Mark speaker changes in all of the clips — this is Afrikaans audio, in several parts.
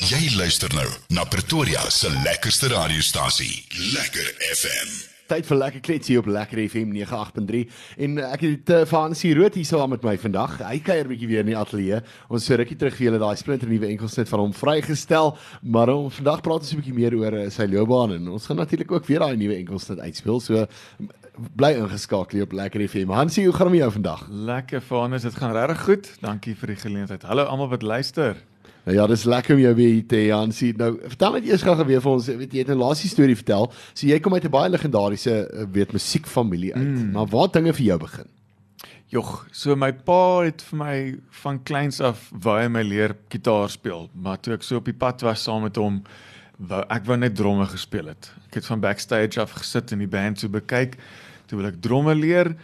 Speaker 1: Jy luister nou na Pretoria se lekkerste radiostasie, Lekker FM.
Speaker 2: Tyd vir lekker kletsie op Lekker FM 98.3 en eh, ek het uh, Fancy Rood hier saam met my vandag. Hy kuier 'n bietjie weer in die ateljee. Ons so rukkie terug vir julle daai splinter nuwe enkelsnit van hom vrygestel, maar om vandag praat ons 'n bietjie meer oor uh, sy loopbaan en ons gaan natuurlik ook weer daai nuwe enkelsnit uitspeel. So bly ingeskakel op Lekker FM. Hansie, hoe gaan dit met jou vandag?
Speaker 3: Lekker Vanus, dit gaan regtig goed. Dankie vir die geleentheid. Hallo almal wat luister.
Speaker 2: Nou ja, dis lekker om jou weer hier te hê, Hansie. Nou, vertel net eers gou weer vir ons, weet jy, jy het 'n laaste storie vertel. So jy kom uit 'n baie legendariese eh, weet musiekfamilie uit. Mm. Maar waar dinge vir jou begin?
Speaker 3: Jog, so my pa het vir my van kleins af wou hy my leer gitaar speel, maar toe ek so op die pad was saam met hom, wou ek wou net dromme gespeel het. Ek het van backstage af gesit en die band so bekyk. Toe wil ek dromme leer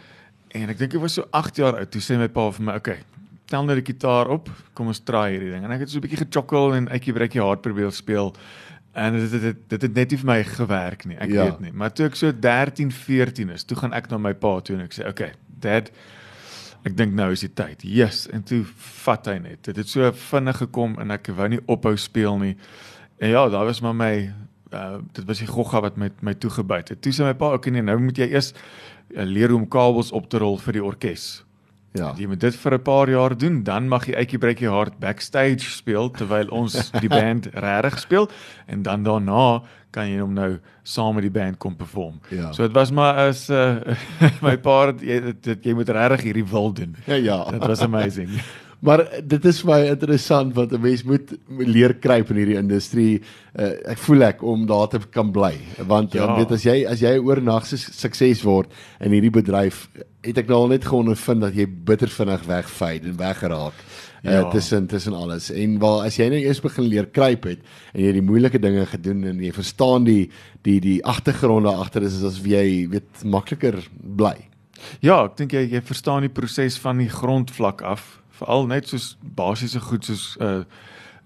Speaker 3: en ek dink ek was so 8 jaar oud. Toe sê my pa vir my, "Oké, okay, tel nou die gitaar op. Kom ons try hierdie ding." En ek het so 'n bietjie gechokkel en uitjie breekie hard probeer speel. En dit dit dit het net nie vir my gewerk nie. Ek ja. weet nie. Maar toe ek so 13, 14 is, toe gaan ek na my pa toe en ek sê, "Oké, okay, dad, ek dink nou is die tyd." Yes, en toe vat hy net. Dit het so vinnig gekom en ek wou nie ophou speel nie. En ja, daar was maar my uh dit was die gogga wat met my toegebyt het. Toe sê my pa, "Oké, nee, nou moet jy eers uh, leer hoe om kabels op te rol vir die orkes." Ja. Jy moet dit vir 'n paar jaar doen, dan mag jy uitjie breekie hard backstage speel terwyl ons die band regtig speel en dan daarna kan jy hom nou saam met die band kom perform. Ja. So dit was maar as uh, my pa jy dit jy moet regtig hierdie wil doen.
Speaker 2: Ja ja.
Speaker 3: Dit was amazing.
Speaker 2: Maar dit is vir my interessant want 'n mens moet leer kruip in hierdie industrie. Uh, ek voel ek om daar te kan bly want ja. weet as jy as jy oornag sukses word in hierdie bedryf het ek nou al net geondervind dat jy bitter vinnig wegvy en weggeraak. Uh, ja. tussen tussen alles en waar as jy nou eers begin leer kruip het en jy die moeilike dinge gedoen en jy verstaan die die die agtergronde agter is asof jy weet makliker bly.
Speaker 3: Ja, ek dink jy jy verstaan die proses van die grondvlak af veral net soos basiese goed soos uh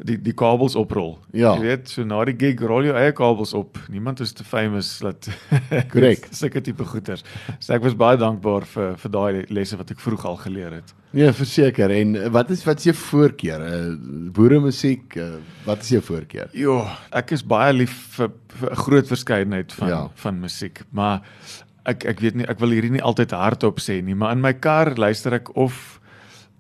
Speaker 3: die die kabels oprol. Ja. Jy weet, so na die gig rol jy eie kabels op. Niemand is te famous dat
Speaker 2: korrek
Speaker 3: sulke tipe goeters. So ek was baie dankbaar vir vir daai lesse wat ek vroeg al geleer het.
Speaker 2: Nee, verseker. En wat is wat is jou voorkeur? Uh boere musiek, uh, wat is jou voorkeur?
Speaker 3: Jo, ek is baie lief vir 'n groot verskeidenheid van ja. van musiek, maar ek ek weet nie ek wil hierdie nie altyd hardop sê nie, maar in my kar luister ek of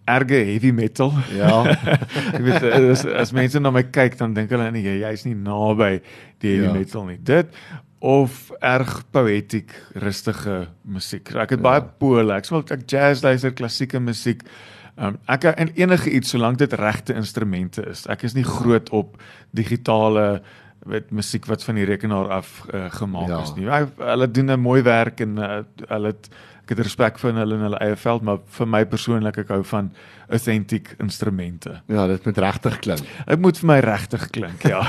Speaker 3: erge heavy metal. Ja. ek weet as, as mense na my kyk dan dink hulle nee, jy's nie naby die heavy ja. metal nie. Dit of erg poetic rustige musiek. Ek het ja. baie pole. Ek wil ek jazz luister, klassieke musiek. Um, ek en enige iets solank dit regte instrumente is. Ek is nie groot op digitale weet musiek wat van die rekenaar af uh, gemaak ja. is nie. Hulle doen 'n mooi werk en uh, hulle het ek het respek vir hulle in hulle eie veld, maar vir my persoonlik ek hou van authentic instrumente.
Speaker 2: Ja, dit moet regtig klink.
Speaker 3: Dit moet vir my regtig klink, ja.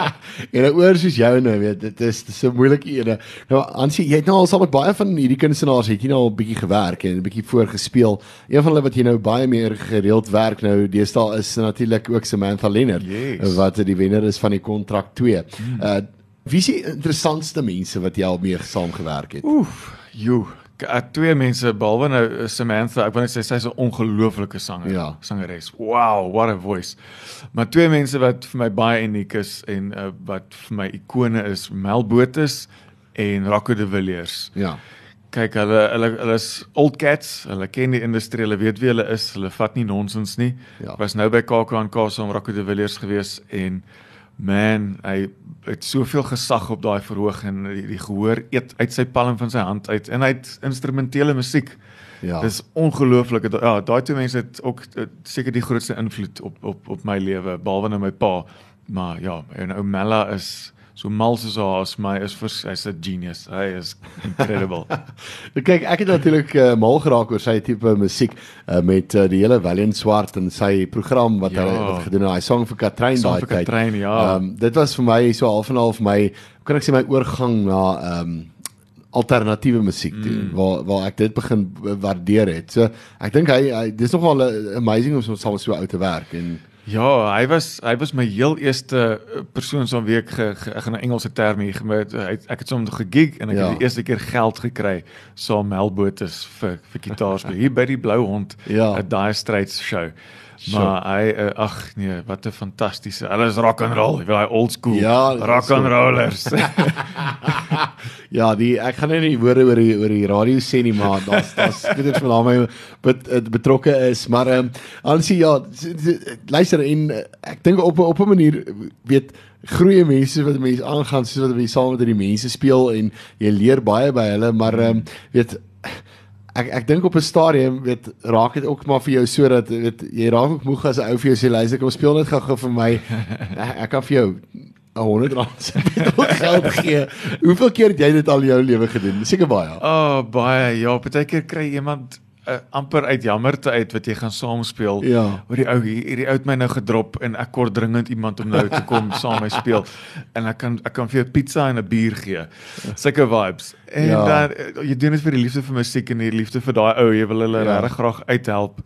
Speaker 2: en nou oor soos jou nou, weet dit is so moeilik ene. Nou Ansie, jy het nou al saam met baie van hierdie kunstenaars het jy nou al 'n bietjie gewerk en 'n bietjie voorgespeel. Een van hulle wat jy nou baie meer gereeld werk nou deesdae is natuurlik ook Samantha Lennard yes. wat die wenner is van die kontrak 2. Hmm. Uh wie is die interessantste mense wat jy al mee saamgewerk het?
Speaker 3: Oef, joe twee mense behalwe nou uh, Samantha, ek wil net sê sy's 'n ongelooflike sanger, ja. sangeres. Wow, what a voice. Maar twee mense wat vir my baie uniek is en uh, wat vir my ikone is, Mel Botes en Rocco de Villiers. Ja. Kyk, hulle hulle hulle is old cats, hulle ken die industrie, hulle weet wie hulle is, hulle vat nie nonsens nie. Ja. Was nou by KAK&K saam Rocco de Villiers gewees en Man, hy het soveel gesag op daai verhoog en die, die gehoor eet uit sy palm van sy hand uit en hy het instrumentele musiek. Ja. Dis ongelooflik. Ja, daai twee mense het ook eh, seker die grootste invloed op op op my lewe behalwe nou my pa. Maar ja, en ou Mella is so mal soos haar as my is vir hy's 'n genius. Hy is incredible.
Speaker 2: kyk, ek het natuurlik uh, mal geraak oor sy tipe musiek uh, met uh, die hele Valiant Swart en sy program wat ja. hy wat gedoen het. Hy sang vir Katrein daai tyd.
Speaker 3: Katrein, ja.
Speaker 2: Ehm um, dit was vir my so half en half my kan ek sê my oorgang na ehm um, alternatiewe musiek toe mm. waar waar ek dit begin waardeer het. So ek dink hy, hy dis nogal amazing om so saam so oud te werk en
Speaker 3: Ja, hy was hy was my heel eerste eh, persoon so 'n week ge, ge, ek gaan 'n Engelse term hier gebruik. Ek het soms gegig en ek ja. het die eerste keer geld gekry saam so Melbotes vir vir gitaarspel hier by die Blou Hond ja. at Dire Straits show. Maar hy uh, ag nee, wat 'n fantastiese. Hulle is rock and roll, jy weet daai old school
Speaker 2: Ja,
Speaker 3: rock and rollers.
Speaker 2: Ja, die ek gaan nou nie woorde oor die oor die radio sê nie, maar daar's daar's goeders van daarmee bet, eh, betrokke is, maar ehm um, aansien ja, luister en eh, ek dink op op 'n manier weet groeie mense wat mense aangaan soos wat jy saam met hierdie mense speel en jy leer baie by hulle, maar ehm um, weet ek ek dink op 'n stadium weet raak dit ook maar vir jou sodat weet jy raak ook moeg as 'n ou vir jou sê luister kom speel net gou-gou vir my. ek, ek kan vir jou 'n 100 rand se geld gee. Hoeveel keer het jy dit al in jou lewe gedoen? Seker baie.
Speaker 3: oh, baie. Ja, baie keer kry iemand uh, amper uit jammerte uit wat jy gaan saam speel.
Speaker 2: Ja.
Speaker 3: Oor die ou hier, hierdie ou het my nou gedrop en ek kort dringend iemand om nou te kom saam my speel. En ek kan ek kan vir jou pizza en 'n bier gee. Sulke vibes. En
Speaker 2: Ja.
Speaker 3: dan uh, jy doen dit vir die liefde vir musiek en die liefde vir daai ou, jy wil hulle
Speaker 2: Ja.
Speaker 3: regtig graag uithelp.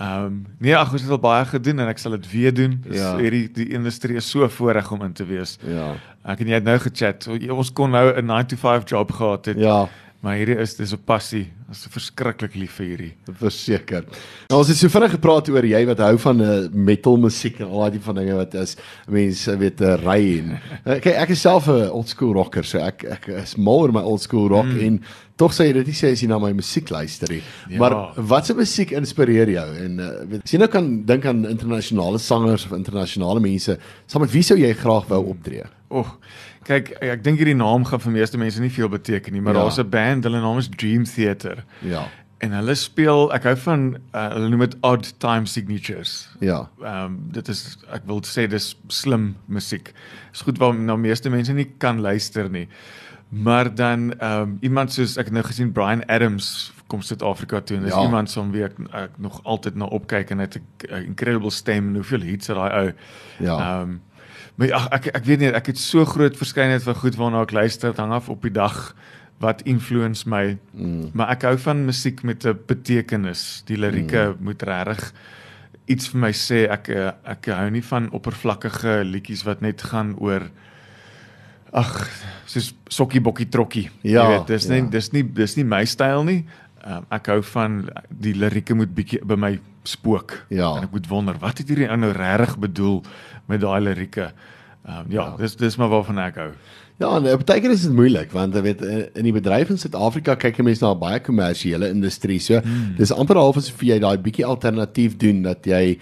Speaker 3: Ehm um, nee, ag, ons het al baie gedoen en ek sal dit weer doen. Dis
Speaker 2: Ja.
Speaker 3: hierdie die industrie is so voorreg om in te wees.
Speaker 2: Ja.
Speaker 3: Ek en jy het nou gechat. Ons kon nou 'n 9 to 5 job gehad het.
Speaker 2: Ja,
Speaker 3: Maar hierdie is dis 'n passie. Ons is verskriklik lief vir hierdie.
Speaker 2: verseker. Nou ons het so vinnig gepraat oor jy wat hou van 'n uh, metal musiek en al daai van dinge wat as mense weet 'n ry en uh, kyk ek is self 'n old school rocker so ek ek is mal oor my old school rock mm. en tog sê jy dit nie sê as jy na my musiek luister nie.
Speaker 3: Ja.
Speaker 2: Maar wat se musiek inspireer jou en uh, weet as jy nou kan dink aan internasionale sangers of internasionale mense, saam met wie sou jy graag wou optree?
Speaker 3: Oeg. Kyk, ek, dink hierdie naam gaan vir meeste mense nie veel beteken nie, maar
Speaker 2: Ja.
Speaker 3: ja. daar's 'n band, hulle naam is Dream Theater.
Speaker 2: Ja.
Speaker 3: En hulle speel, ek hou van uh, hulle noem dit odd time signatures.
Speaker 2: Ja.
Speaker 3: Ehm um, dit is ek wil sê dis slim musiek. Is goed waar na meeste mense nie kan luister nie. Maar dan ehm um, iemand soos ek nou gesien Brian Adams kom Suid-Afrika toe en dis
Speaker 2: Ja.
Speaker 3: iemand som wie ek, ek nog altyd na opkyk en hy het 'n 'n incredible stem en hoeveel hits het daai ou.
Speaker 2: Ja.
Speaker 3: Ehm um, maar ag ek ek weet nie ek het so groot verskeidenheid van goed waarna ek luister, dit hang af op die dag wat influence my. Mm. Maar ek hou van musiek met 'n betekenis. Die lirieke mm. moet regtig iets vir my sê. Ek eh, ek hou nie van oppervlakkige liedjies wat net gaan oor ag, soos sokkie bokkie trokkie.
Speaker 2: Ja,
Speaker 3: Jy weet, dis
Speaker 2: ja.
Speaker 3: nie dis nie dis nie my styl nie. Um, ek hou van die lirieke moet bietjie by my spook.
Speaker 2: Ja.
Speaker 3: En ek moet wonder wat het hierdie ou nou regtig bedoel met daai lirieke. Um, ja,
Speaker 2: Ja.
Speaker 3: dis dis maar waarvan ek hou.
Speaker 2: Ja, en op baie keer is dit moeilik want jy weet in in die bedryf in Suid-Afrika kyk mense na 'n baie kommersiële industrie. So hmm. dis amper half asof jy daai bietjie alternatief doen dat jy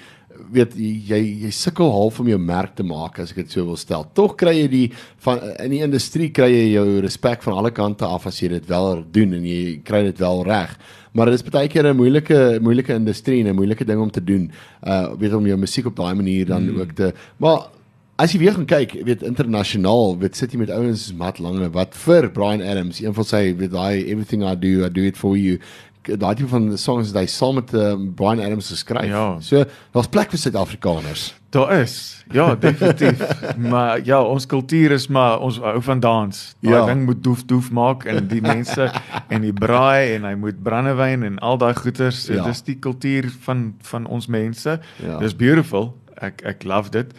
Speaker 2: weet jy jy sukkel half om jou merk te maak as ek dit so wil stel. Tog kry jy die van in die industrie kry jy jou respek van alle kante af as jy dit wel doen en jy kry dit wel reg. Maar dit is baie keer 'n moeilike moeilike industrie en 'n moeilike ding om te doen. Uh weet om jou musiek op daai manier dan hmm. ook te maar As jy weer gaan kyk, weet internasionaal, weet sit jy met ouens soos Matt Lange wat vir Brian Adams, een van sy weet daai everything I do, I do it for you. Daai tipe van songs wat hy saam met uh, Brian Adams geskryf.
Speaker 3: Ja.
Speaker 2: So, daar's plek vir Suid-Afrikaners.
Speaker 3: Daar is. Ja, definitief. maar ja, ons kultuur is maar ons hou van dans. Daai
Speaker 2: Ja.
Speaker 3: ding moet doef doef maak en die mense en die braai en hy moet brandewyn en al daai goeters. So,
Speaker 2: Ja.
Speaker 3: ja. Dis die kultuur van van ons mense.
Speaker 2: Ja.
Speaker 3: Dis beautiful. Ek ek love dit.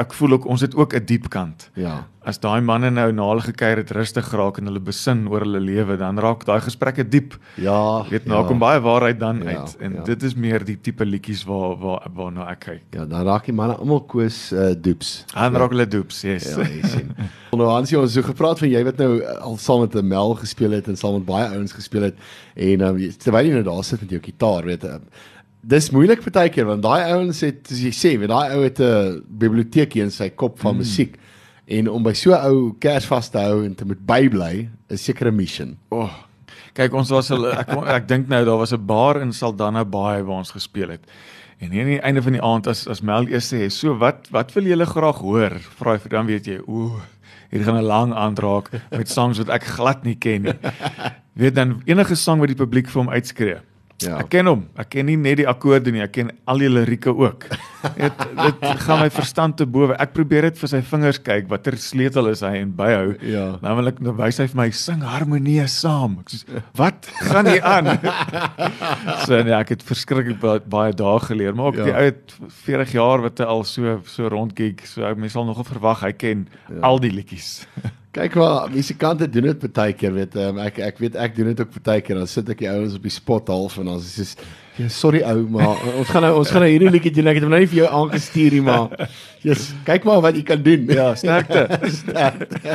Speaker 3: Ek voel ook ons het ook 'n diep kant.
Speaker 2: Ja.
Speaker 3: As daai manne nou na hulle gekuier het rustig geraak en hulle besin oor hulle lewe, dan raak daai gesprekke diep.
Speaker 2: Ja.
Speaker 3: Jy weet,
Speaker 2: ja.
Speaker 3: nou kom baie waarheid dan
Speaker 2: Ja,
Speaker 3: ja, uit en
Speaker 2: ja.
Speaker 3: ja. dit is meer die tipe liedjies waar waar waarna ek kyk.
Speaker 2: Ja, dan raak die manne almal koes uh, doeps.
Speaker 3: Dan raak hulle doeps, yes.
Speaker 2: Ja, jy sien. Nou Hansie, ons het so gepraat van jy wat nou uh, al saam met 'n Mel gespeel het en saam met baie ouens gespeel het en um, terwyl jy nou daar sit met jou gitaar, weet jy, dis moeilik baie keer want daai ouens het soos jy sê, weet daai ou het 'n biblioteek in sy kop van mm. musiek en om by so ou kers vas te hou en te moet bybly is seker 'n mission.
Speaker 3: Oh. Kyk, ons was al ek ek, ek dink nou daar was 'n bar in Saldanha Bay waar ons gespeel het. En hier aan die einde van die aand as as Mel eers sê, "So wat wat wil julle graag hoor?" Vra hy vir dan weet jy, ooh, hier gaan 'n lang aand raak met songs wat ek glad nie ken nie. Weet dan enige sang wat die publiek vir hom uitskree.
Speaker 2: Ja.
Speaker 3: Ek ken hom. Ek ken nie net die akkoorde nie, ek ken al die lirieke ook. Dit dit gaan my verstand te bowe. Ek probeer dit vir sy vingers kyk watter sleutel is hy en byhou.
Speaker 2: Ja.
Speaker 3: Nou wil ek nou wys hy vir my sing harmonie saam. Ek sê wat gaan hier aan? so nee, ek het verskriklik baie, baie dae geleer, maar ook
Speaker 2: Ja.
Speaker 3: die ou het 40 jaar wat hy al so so rondkyk. So mense sal nogal verwag hy ken ja. al die liedjies.
Speaker 2: Kyk maar, musikante doen dit baie keer, weet um, ek ek weet ek doen dit ook baie keer. Dan sit ek die ouens op die spot half en dan is soos Ja, sorry ou, maar ons gaan nou ons gaan nou hierdie liedjie doen. Ek het hom nou nie vir jou aangestuur nie, maar Jesus, kyk maar wat jy kan doen.
Speaker 3: Ja, sterkte.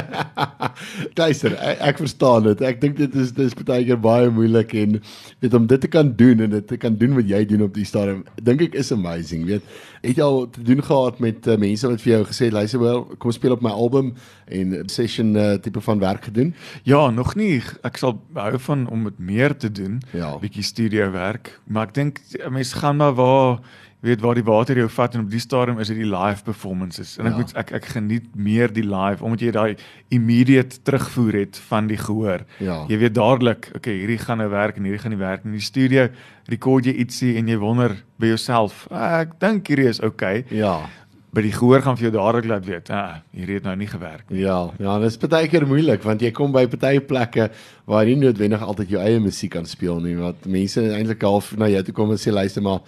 Speaker 2: Luister, ek, ek verstaan dit. Ek dink dit is dis baie keer baie moeilik en weet om dit te kan doen en dit te kan doen wat jy doen op die stadium. Dink ek is amazing, weet. Het jy al te doen gehad met uh, mense wat vir jou gesê het, luister wel, kom speel op my album en session uh, tipe van werk gedoen?
Speaker 3: Ja, nog nie. Ek sal hou van om dit meer te doen.
Speaker 2: Ja.
Speaker 3: Bietjie studio werk, maar ek dink mense gaan maar waar weet waar die water jou vat en op die stadium is dit die live performances en ek
Speaker 2: Ja.
Speaker 3: moet ek ek geniet meer die live omdat jy daai immediate terugvoer het van die gehoor.
Speaker 2: Ja.
Speaker 3: Jy weet dadelik, okay, hierdie gaan nou werk en hierdie gaan nie werk nie. In die studio rekord jy ietsie en jy wonder by jouself, ah, ek dink hierdie is okay.
Speaker 2: Ja.
Speaker 3: By die gehoor gaan vir jou dadelik laat weet, ah, hierdie het nou nie gewerk nie.
Speaker 2: Ja, ja, dit is baie keer moeilik want jy kom by baie plekke waar jy nie noodwendig altyd jou eie musiek kan speel nie, want mense eintlik half na jou toe kom en sê luister maar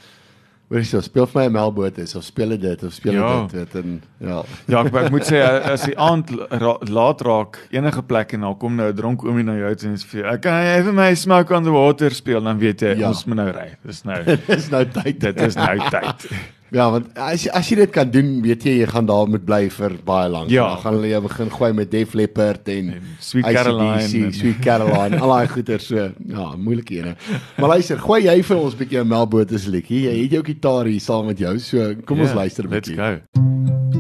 Speaker 2: Hoor jy, speel vir my 'n melbotes of speel dit of speel
Speaker 3: Ja.
Speaker 2: dit weet en ja.
Speaker 3: Ja, ek, ek moet sê as die aand ra, laat raak enige plek en dan kom nou 'n dronk oomie na jou en sê vir jou, "Ek kan jy vir my smoke on the water speel," dan weet jy
Speaker 2: Ja.
Speaker 3: ons moet nou ry. Dis nou
Speaker 2: Dis nou tyd.
Speaker 3: dit is nou tyd.
Speaker 2: Ja, want as as jy dit kan doen, weet jy jy gaan daar moet bly vir baie lank.
Speaker 3: Ja.
Speaker 2: Dan gaan hulle jou begin gooi met Def Leppard en,
Speaker 3: En Sweet
Speaker 2: AC/DC,
Speaker 3: Caroline en-
Speaker 2: Sweet Caroline, al daai goeie so. Ja, moeilike ene. Maar luister, gooi jy vir ons 'n bietjie 'n Melbotes liedjie. Jy het jou gitaar hier saam met jou, so kom ons
Speaker 3: Ja,
Speaker 2: luister 'n
Speaker 3: Let's
Speaker 2: bietjie.
Speaker 3: go.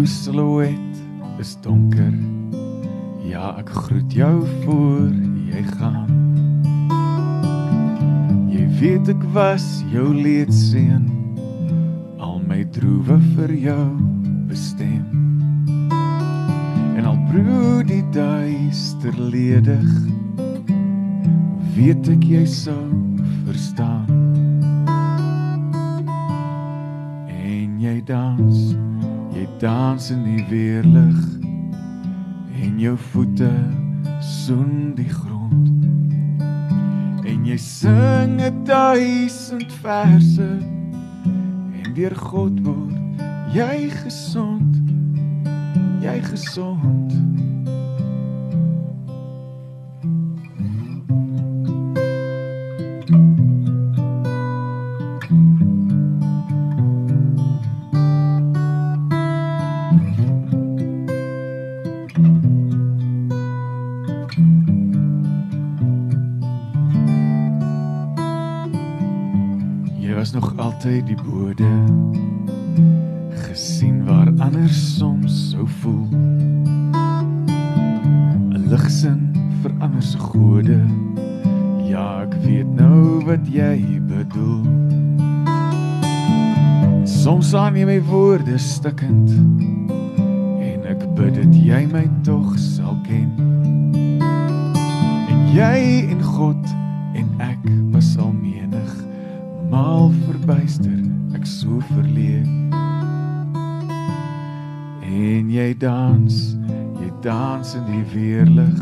Speaker 3: Jou silhouet is donker. Ja, ek groet jou voor jy gaan. Jy weet ek was jou leedseën. Al my droewe vir jou bestem. En al broed die duister ledig weet ek jy sou verstaan en jy dans dans in die weerlig. En jou voete soen die grond. En jy sing 'n duisend verse. En deur God word jy gesond. Jy gesond altyd die bode gesien waar ander soms sou voel. 'n ligsin vir ander se gode. Ja ek weet nou wat jy bedoel. Soms aan jy my woorde stikkend en ek bid dat jy my tog sal ken. En jy en God en ek was al menig maal verbuister ek so verleë en jy dans jy dans in die weerlig.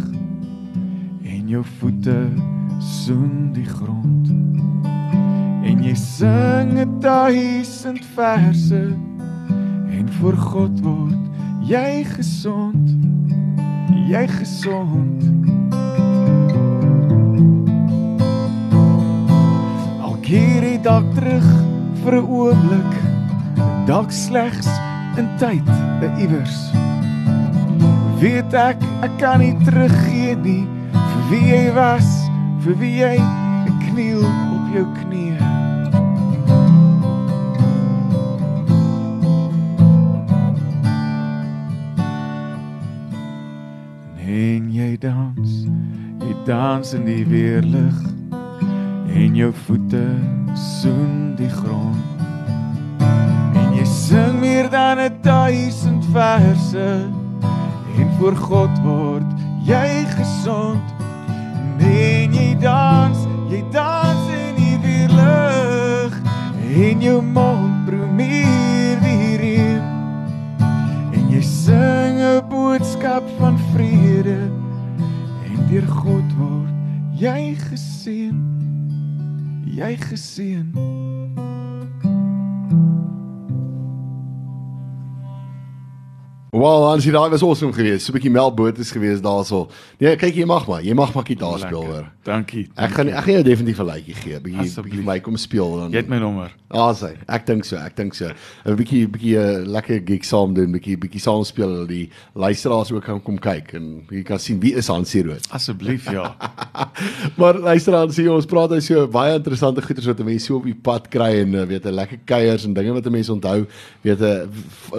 Speaker 3: En jou voete soen die grond. En jy sing 'n duisend verse. En voor God word jy gesond. Jy gesond Keer jy dalk terug vir 'n oomblik, dalk slegs in tyd, 'n iewers. Weet ek ek kan nie teruggee nie vir wie jy was, vir wie jy kniel op jou knieë. En jy dans, jy dans in die weerlig en jou voete soen die grond. En jy sing meer dan 'n duisend verse. En voor God word jy gesond. En jy dans jy dans in die weerlig. En jou mond promeer die reën en jy sing 'n boodskap van vrede. En deur God word jy geseën Jy geseën.
Speaker 2: Wow, ons het daai was awesome geweest. So 'n bietjie melkboot is geweest daarso. Nee, kyk jy mag maar. Jy mag maar gitaar speel hoor.
Speaker 3: Dankie.
Speaker 2: Ek gaan ek gaan jou definitief 'n likeie gee. Bietjie
Speaker 3: Asseblief.
Speaker 2: bietjie vir my kom speel dan.
Speaker 3: Jy het my nommer.
Speaker 2: Ah, sê. Ek dink so. Ek dink so. 'n Bietjie bietjie 'n lekker gig saam doen, bietjie bietjie saam speel die luisteraars ook kan kom kyk en jy kan sien wie is Hansie Rood.
Speaker 3: Asseblief ja.
Speaker 2: maar luisteraars, sien ons praat hy so baie interessante goeders wat mense so op die pad kry en uh, weet 'n lekker kuiers en dinge wat mense onthou. Weet 'n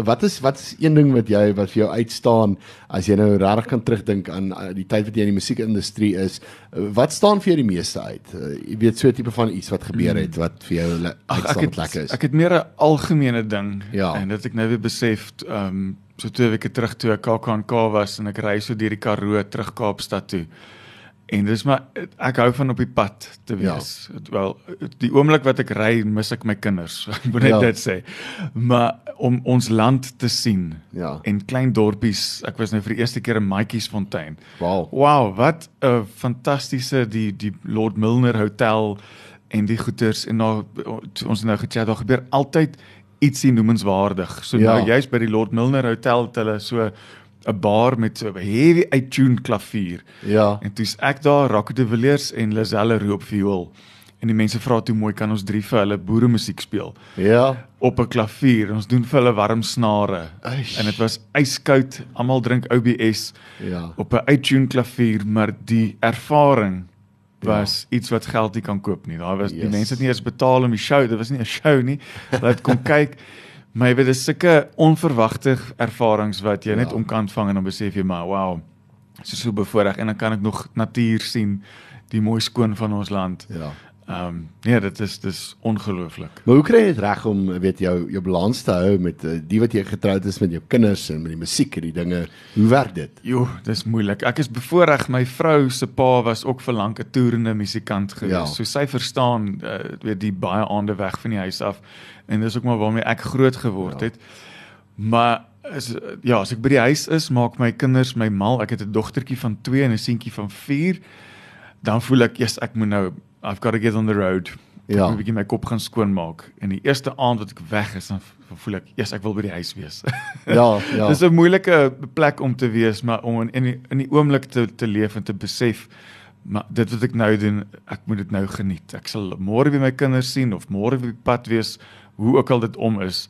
Speaker 2: wat is wat is een ding wat jy wat vir jou uitstaan as jy nou regtig kan terugdink aan uh, die tyd wat jy in die musiekindustrie is? Uh, wat staan vir jou die meeste uit? Uh, jy weet so 'n tipe van iets wat gebeur het wat vir jou le-
Speaker 3: ek
Speaker 2: uitstaan
Speaker 3: het
Speaker 2: lekker is.
Speaker 3: ek het meer 'n algemene ding
Speaker 2: Ja.
Speaker 3: en dit ek nou weer besef ehm um, so twee weke terug toe ek KAKNK was en ek ry so deur die Karoo terug Kaapstad toe. En dis maar ek hou van op die pad te
Speaker 2: Ja.
Speaker 3: wees. Ja. Wel die oomblik wat ek ry, mis ek my kinders. Ek moet net
Speaker 2: Ja.
Speaker 3: dit sê. Maar om ons land te sien
Speaker 2: Ja.
Speaker 3: en klein dorpies, ek was nou vir die eerste keer in Maatjiesfontein.
Speaker 2: Wow.
Speaker 3: Wow, wat 'n fantastiese die die Lord Milner Hotel en die goeters en nou ons nou gechat daar gebeur altyd ietsie noemenswaardig. So
Speaker 2: Ja.
Speaker 3: ja. nou juist by die Lord Milner Hotel het hulle so 'n bar met so 'n heavy uittuned klavier.
Speaker 2: Ja.
Speaker 3: En toe's ek daar, Rocco de Villiers en Lazelle Roo op viool. En die mense vra toe mooi kan ons drie vir hulle boere musiek speel
Speaker 2: Ja.
Speaker 3: op 'n klavier. Ons doen vir hulle warm snare.
Speaker 2: Eish.
Speaker 3: En dit was yskoud. Almal drink OBS
Speaker 2: Ja.
Speaker 3: op 'n uittune klavier, maar die ervaring was ja. iets wat geld nie kan koop nie. Daar was. Yes. die mense het nie eens betaal om die show, dit was nie 'n show nie. Hulle het kom kyk. Weet dis sulke onverwagte ervarings wat jy ja. net om kan vang en dan besef jy maar wow. So so bevoorreg en dan kan ek nog natuur sien, die mooi skoon van ons land.
Speaker 2: Ja.
Speaker 3: Ehm um, nee, dit is dis ongelooflik.
Speaker 2: Maar hoe kry jy dit reg om weet jou jou balans te hou met uh, die wat jy getroud is met jou kinders en met die musiek en die dinge? Hoe werk dit?
Speaker 3: Jo, dis moeilik. Ek is bevoorreg. My vrou se pa was ook vir lank 'n toerende musikant gewees.
Speaker 2: Ja.
Speaker 3: So sy verstaan uh, weet die baie aande weg van die huis af en dis ook maar waarmee ek groot geword
Speaker 2: Ja.
Speaker 3: het. Maar is ja, as ek by die huis is, maak my kinders my mal. Ek het 'n dogtertjie van 2 en 'n seentjie van 4. Dan voel ek, "Yes, ek moet nou I've got to get on the road."
Speaker 2: Ja.
Speaker 3: Ek moet 'n bietjie my kop gaan skoonmaak. En die eerste aand wat ek weg is, dan voel ek, "Yes, ek wil by die huis wees."
Speaker 2: Ja, ja.
Speaker 3: Dis 'n moeilike plek om te wees, maar om in in die, in die oomblik te te leef en te besef maar dit wat ek nou doen, ek moet dit nou geniet. Ek sal môre weer my kinders sien of môre weer op die pad wees, hoe ook al dit om is,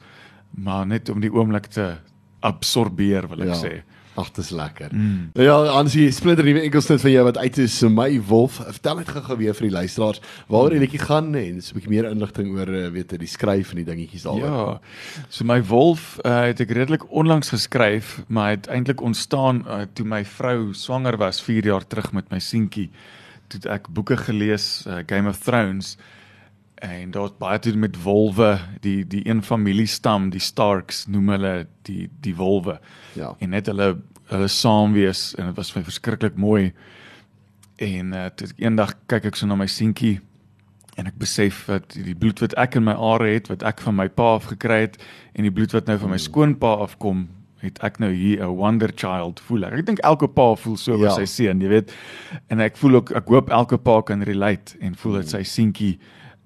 Speaker 3: maar net om die oomblik te absorbeer wil ek
Speaker 2: ja.
Speaker 3: sê.
Speaker 2: Ag, dis lekker. Mm. Ja, Ansie, splinter nuwe enkelsnit van jou wat uit is, my wolf. Vertel net gou-gou weer vir die luisteraars waaroor die liedjie gaan en so 'n bietjie meer inligting oor eh, weet jy die skryf en die dingetjies daaroor.
Speaker 3: Ja. So my wolf uh, het ek redelik onlangs geskryf, maar het eintlik ontstaan uh, toe my vrou swanger was 4 jaar terug met my seentjie. Toe ek boeke gelees, uh, Game of Thrones en daar's baie te doen met wolwe, die die een familiestam, die Starks noem hulle die die wolwe.
Speaker 2: Ja.
Speaker 3: En net hulle hulle saam wees en dit was vir my verskriklik mooi. En uh, toe ek eendag kyk ek so na my seentjie en ek besef dat die bloed wat ek in my are het, wat ek van my pa af gekry het en die bloed wat nou van my skoonpa afkom, het ek nou hier 'n wonder child voel. Ek dink elke pa voel so oor
Speaker 2: Ja.
Speaker 3: sy seun, jy weet. En ek voel ook ek hoop elke pa kan relate en voel dat sy seentjie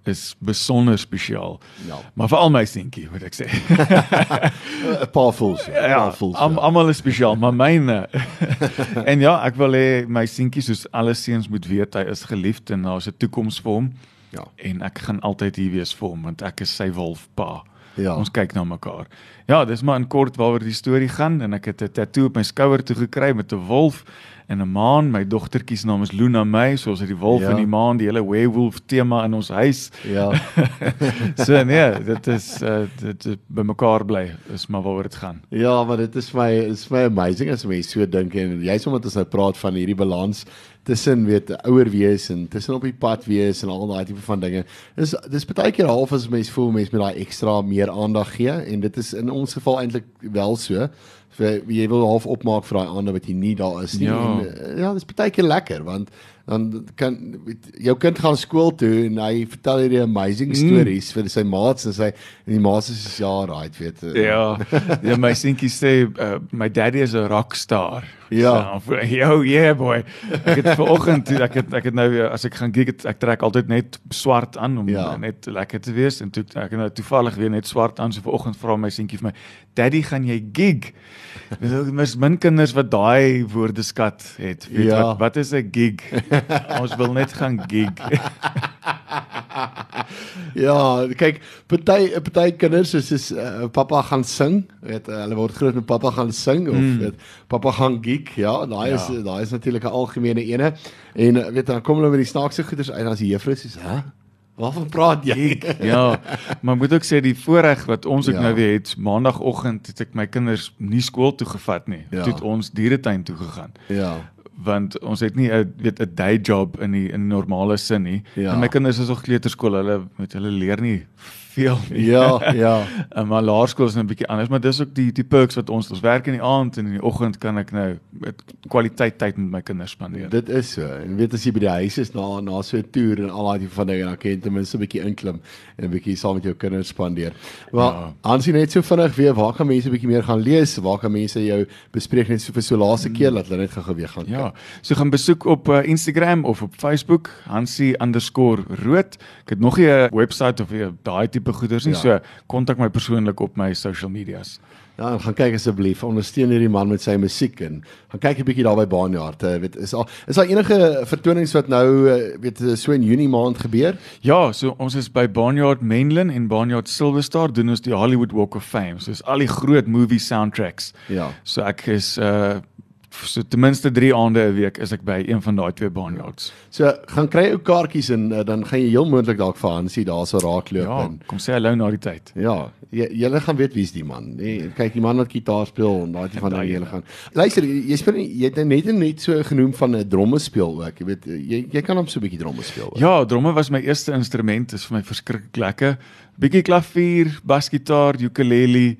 Speaker 3: is besonder spesiaal.
Speaker 2: Ja.
Speaker 3: Maar veral my seentjie, moet ek sê.
Speaker 2: 'n Paar voels. Ja,
Speaker 3: Ja,
Speaker 2: paar voels.
Speaker 3: am, almal is spesiaal, maar myne. en ja, ek wil hê my seentjie soos alle seuns moet weet hy is geliefd en daar's 'n toekoms vir hom.
Speaker 2: Ja.
Speaker 3: En ek gaan altyd hier wees vir hom want ek is sy wolfpa.
Speaker 2: Ja.
Speaker 3: Ons kyk na mekaar. Ja, dis maar in kort waaroor die storie gaan en ek het 'n tatoe op my skouer toe gekry met 'n wolf en 'n maan. My dogtertjie se naam is Luna May, soos dit die wolf
Speaker 2: Ja.
Speaker 3: en die maan, die hele werewolf tema in ons huis.
Speaker 2: Ja.
Speaker 3: so nee, dit is uh, dit is by mekaar bly is maar waaroor dit gaan.
Speaker 2: Ja, maar dit is my is my amazing as mense so dink en jy's omdat ons nou praat van hierdie balans tussen weet ouer wees en tussen op die pad wees en al daai tipe van dinge. Dis dis baie keer half as mense voel mense met daai ekstra meer aandag gee en dit is in ons geval eintlik wel so vir jy wil half opmaak vir daai ander wat jy nie daar is nie.
Speaker 3: Ja.
Speaker 2: En, uh, ja, dis baie keer lekker want dan kan jou kind gaan skool toe en hy vertel hierdie amazing stories mm. vir sy maats en sy en die maats is ja, right, weet. Uh,
Speaker 3: Ja. ja, my seentjie sê uh, my daddy is 'n rockstar.
Speaker 2: Ja.
Speaker 3: So, yo, yeah boy. Ek het vanoggend toe ek het ek het nou weer as ek gaan gig het, ek trek altyd net swart aan om
Speaker 2: Ja.
Speaker 3: net lekker te wees en toe ek nou toevallig weer net swart aan so vanoggend vra my seentjie vir my, "Daddy, gaan jy gig?" Dis mis min kinders wat daai woordeskat het. Weet
Speaker 2: Ja.
Speaker 3: wat wat is 'n gig? Ons wil net gaan gig.
Speaker 2: Ja, kyk, party party kinders is is uh, pappa gaan sing, weet uh, hulle word groot met pappa gaan sing of mm. weet pappa gaan geek, ja, daai ja. is daai is natuurlik 'n algemene ene. En uh, weet dan kom hulle met die snaakse goeders uit as die juffrou sê, "Hæ? Waarvan praat jy?"
Speaker 3: ja, maar moet ook sê die voorreg wat ons ook
Speaker 2: Ja.
Speaker 3: nou weer het, maandagooggend het ek my kinders nie skool toe gevat nie.
Speaker 2: Ja.
Speaker 3: Toe het ons dieretuin toe gegaan.
Speaker 2: ja.
Speaker 3: Want ons het nie 'n weet 'n day job in die in normale sin nie.
Speaker 2: Ja.
Speaker 3: En my kinders is nog kleuterskool, hulle met hulle leer nie veel nie.
Speaker 2: Ja, ja.
Speaker 3: En maar laerskool is nou 'n bietjie anders, maar dis ook die die perks wat ons ons werk in die aand en in die oggend kan ek nou met kwaliteit tyd met my kinders spandeer.
Speaker 2: Dit is so. En weet as jy by die huis is na na so 'n toer en al daai tipe van dinge, dan kan jy ten minste 'n bietjie inklim en 'n bietjie saam met jou kinders spandeer. Maar ja.
Speaker 3: Ja.
Speaker 2: aansien net so vinnig weer, waar kan mense 'n bietjie meer gaan lees? Waar kan mense jou bespreek net so vir so laaste keer dat hulle net gou-gou weer gaan
Speaker 3: Ja, so gaan besoek op uh, Instagram of op Facebook Hansie_rood. Ek het nog nie 'n webwerf of daai tipe goeders nie,
Speaker 2: Ja.
Speaker 3: ja. so kontak my persoonlik op my social medias.
Speaker 2: Ja, gaan kyk asseblief. Ondersteun hierdie man met sy musiek en gaan kyk 'n bietjie daar by Baanjaard. Uh, weet is al is daar enige vertonings wat nou uh, weet eh, so in Junie maand gebeur?
Speaker 3: Ja, so ons is by Barnyard Menlyn en Barnyard Silverstar doen ons die Hollywood Walk of Fame. So dis al die groot movie soundtracks.
Speaker 2: Ja.
Speaker 3: So ek is uh so ten minste 3 aande 'n week is ek by een van daai twee barnyards.
Speaker 2: So gaan kry ou kaartjies en uh, dan gaan jy heel moontlik dalk vir Hansie daarso raakloop
Speaker 3: Ja,
Speaker 2: en
Speaker 3: kom sê hallo na die tyd.
Speaker 2: Ja, jy julle gaan weet wie's die man. Nee, kyk die man wat gitaar speel en daai tipe van
Speaker 3: daai
Speaker 2: dinge julle
Speaker 3: ene.
Speaker 2: gaan. Luister, jy speel jy het net net so genoem van 'n dromme speel ook. Jy weet jy jy kan hom so 'n bietjie dromme speel. Ook.
Speaker 3: Ja, dromme was my eerste instrument, is vir my verskriklik lekker. Bietjie klavier, basgitaar, ukulele,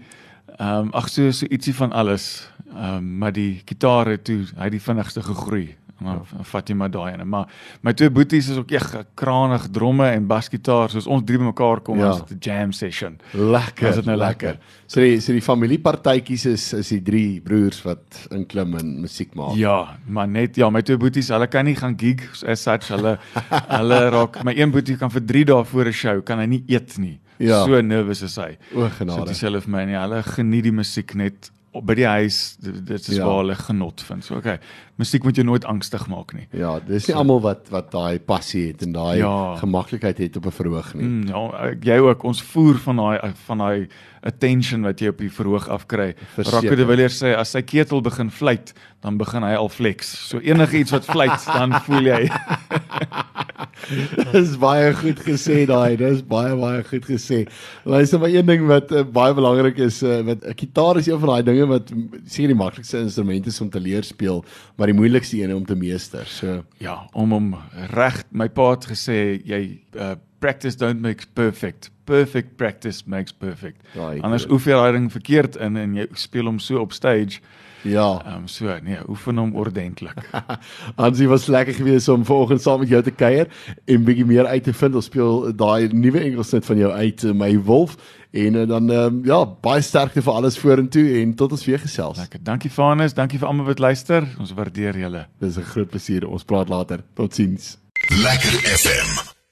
Speaker 3: ehm um, ag so so ietsie van alles. Ehm um, maar die gitaar het toe hy het die vinnigste gegroei. En Dan ja. vat jy maar daai ene. Maar my twee boeties is ook echt kranig dromme en basgitaar. Soos ons drie bymekaar kom,
Speaker 2: Ja.
Speaker 3: ja. dit 'n jam session.
Speaker 2: Lekker.
Speaker 3: Is dit nou lekker?
Speaker 2: So die so die familiepartytjies is is die drie broers wat inklim en musiek maak.
Speaker 3: Ja, maar net ja, my twee boeties, hulle kan nie gaan gig as such. Hulle hulle raak my een boetie kan vir 3 dae voor 'n show kan hy nie eet nie.
Speaker 2: Ja.
Speaker 3: So nervous is hy.
Speaker 2: O
Speaker 3: So
Speaker 2: genade.
Speaker 3: dis hulle vir my nie. Hulle geniet die musiek net by die huis. Dit, is
Speaker 2: ja.
Speaker 3: waar hulle genot vind. So okay. Musiek moet jou nooit angstig maak nie.
Speaker 2: Ja, dis nie almal wat wat daai passie het en daai
Speaker 3: Ja.
Speaker 2: gemaklikheid het op 'n verhoog nie.
Speaker 3: Mm, ja, jy ook. Ons voer van daai van daai attention wat jy op die verhoog afkry. Rocco de Villiers sê as sy ketel begin fluit, dan begin hy al flex. So enige iets wat fluit, dan voel jy.
Speaker 2: Dis baie goed gesê daai. Dis baie baie goed gesê. Luister maar een ding wat uh, baie belangrik is, uh, wat 'n gitaar is een van daai dinge wat seker die maklikste instrument is om te leer speel, maar die moeilikste een om te meester. So
Speaker 3: Ja, om hom reg my pa het gesê jy uh, practice don't make perfect. Perfect practice makes perfect.
Speaker 2: Ja, ek
Speaker 3: Anders oefen jy daai ding verkeerd in en jy speel hom so op stage.
Speaker 2: Ja,
Speaker 3: Ehm um, so nee, oefen hom ordentlik.
Speaker 2: Ansie was lekker geweest om vanoggend saam met jou te kuier en bietjie meer uit te vind. Ons speel daai nuwe Engelsnit van jou uit, uh, my wolf. En uh, dan um, ja, baie sterkte vir alles vorentoe en tot ons weer gesels.
Speaker 3: Lekker. Dankie Vanus, dankie vir almal wat luister. Ons waardeer julle.
Speaker 2: Dis 'n groot plesier. Ons praat later. Totsiens.
Speaker 1: Lekker FM.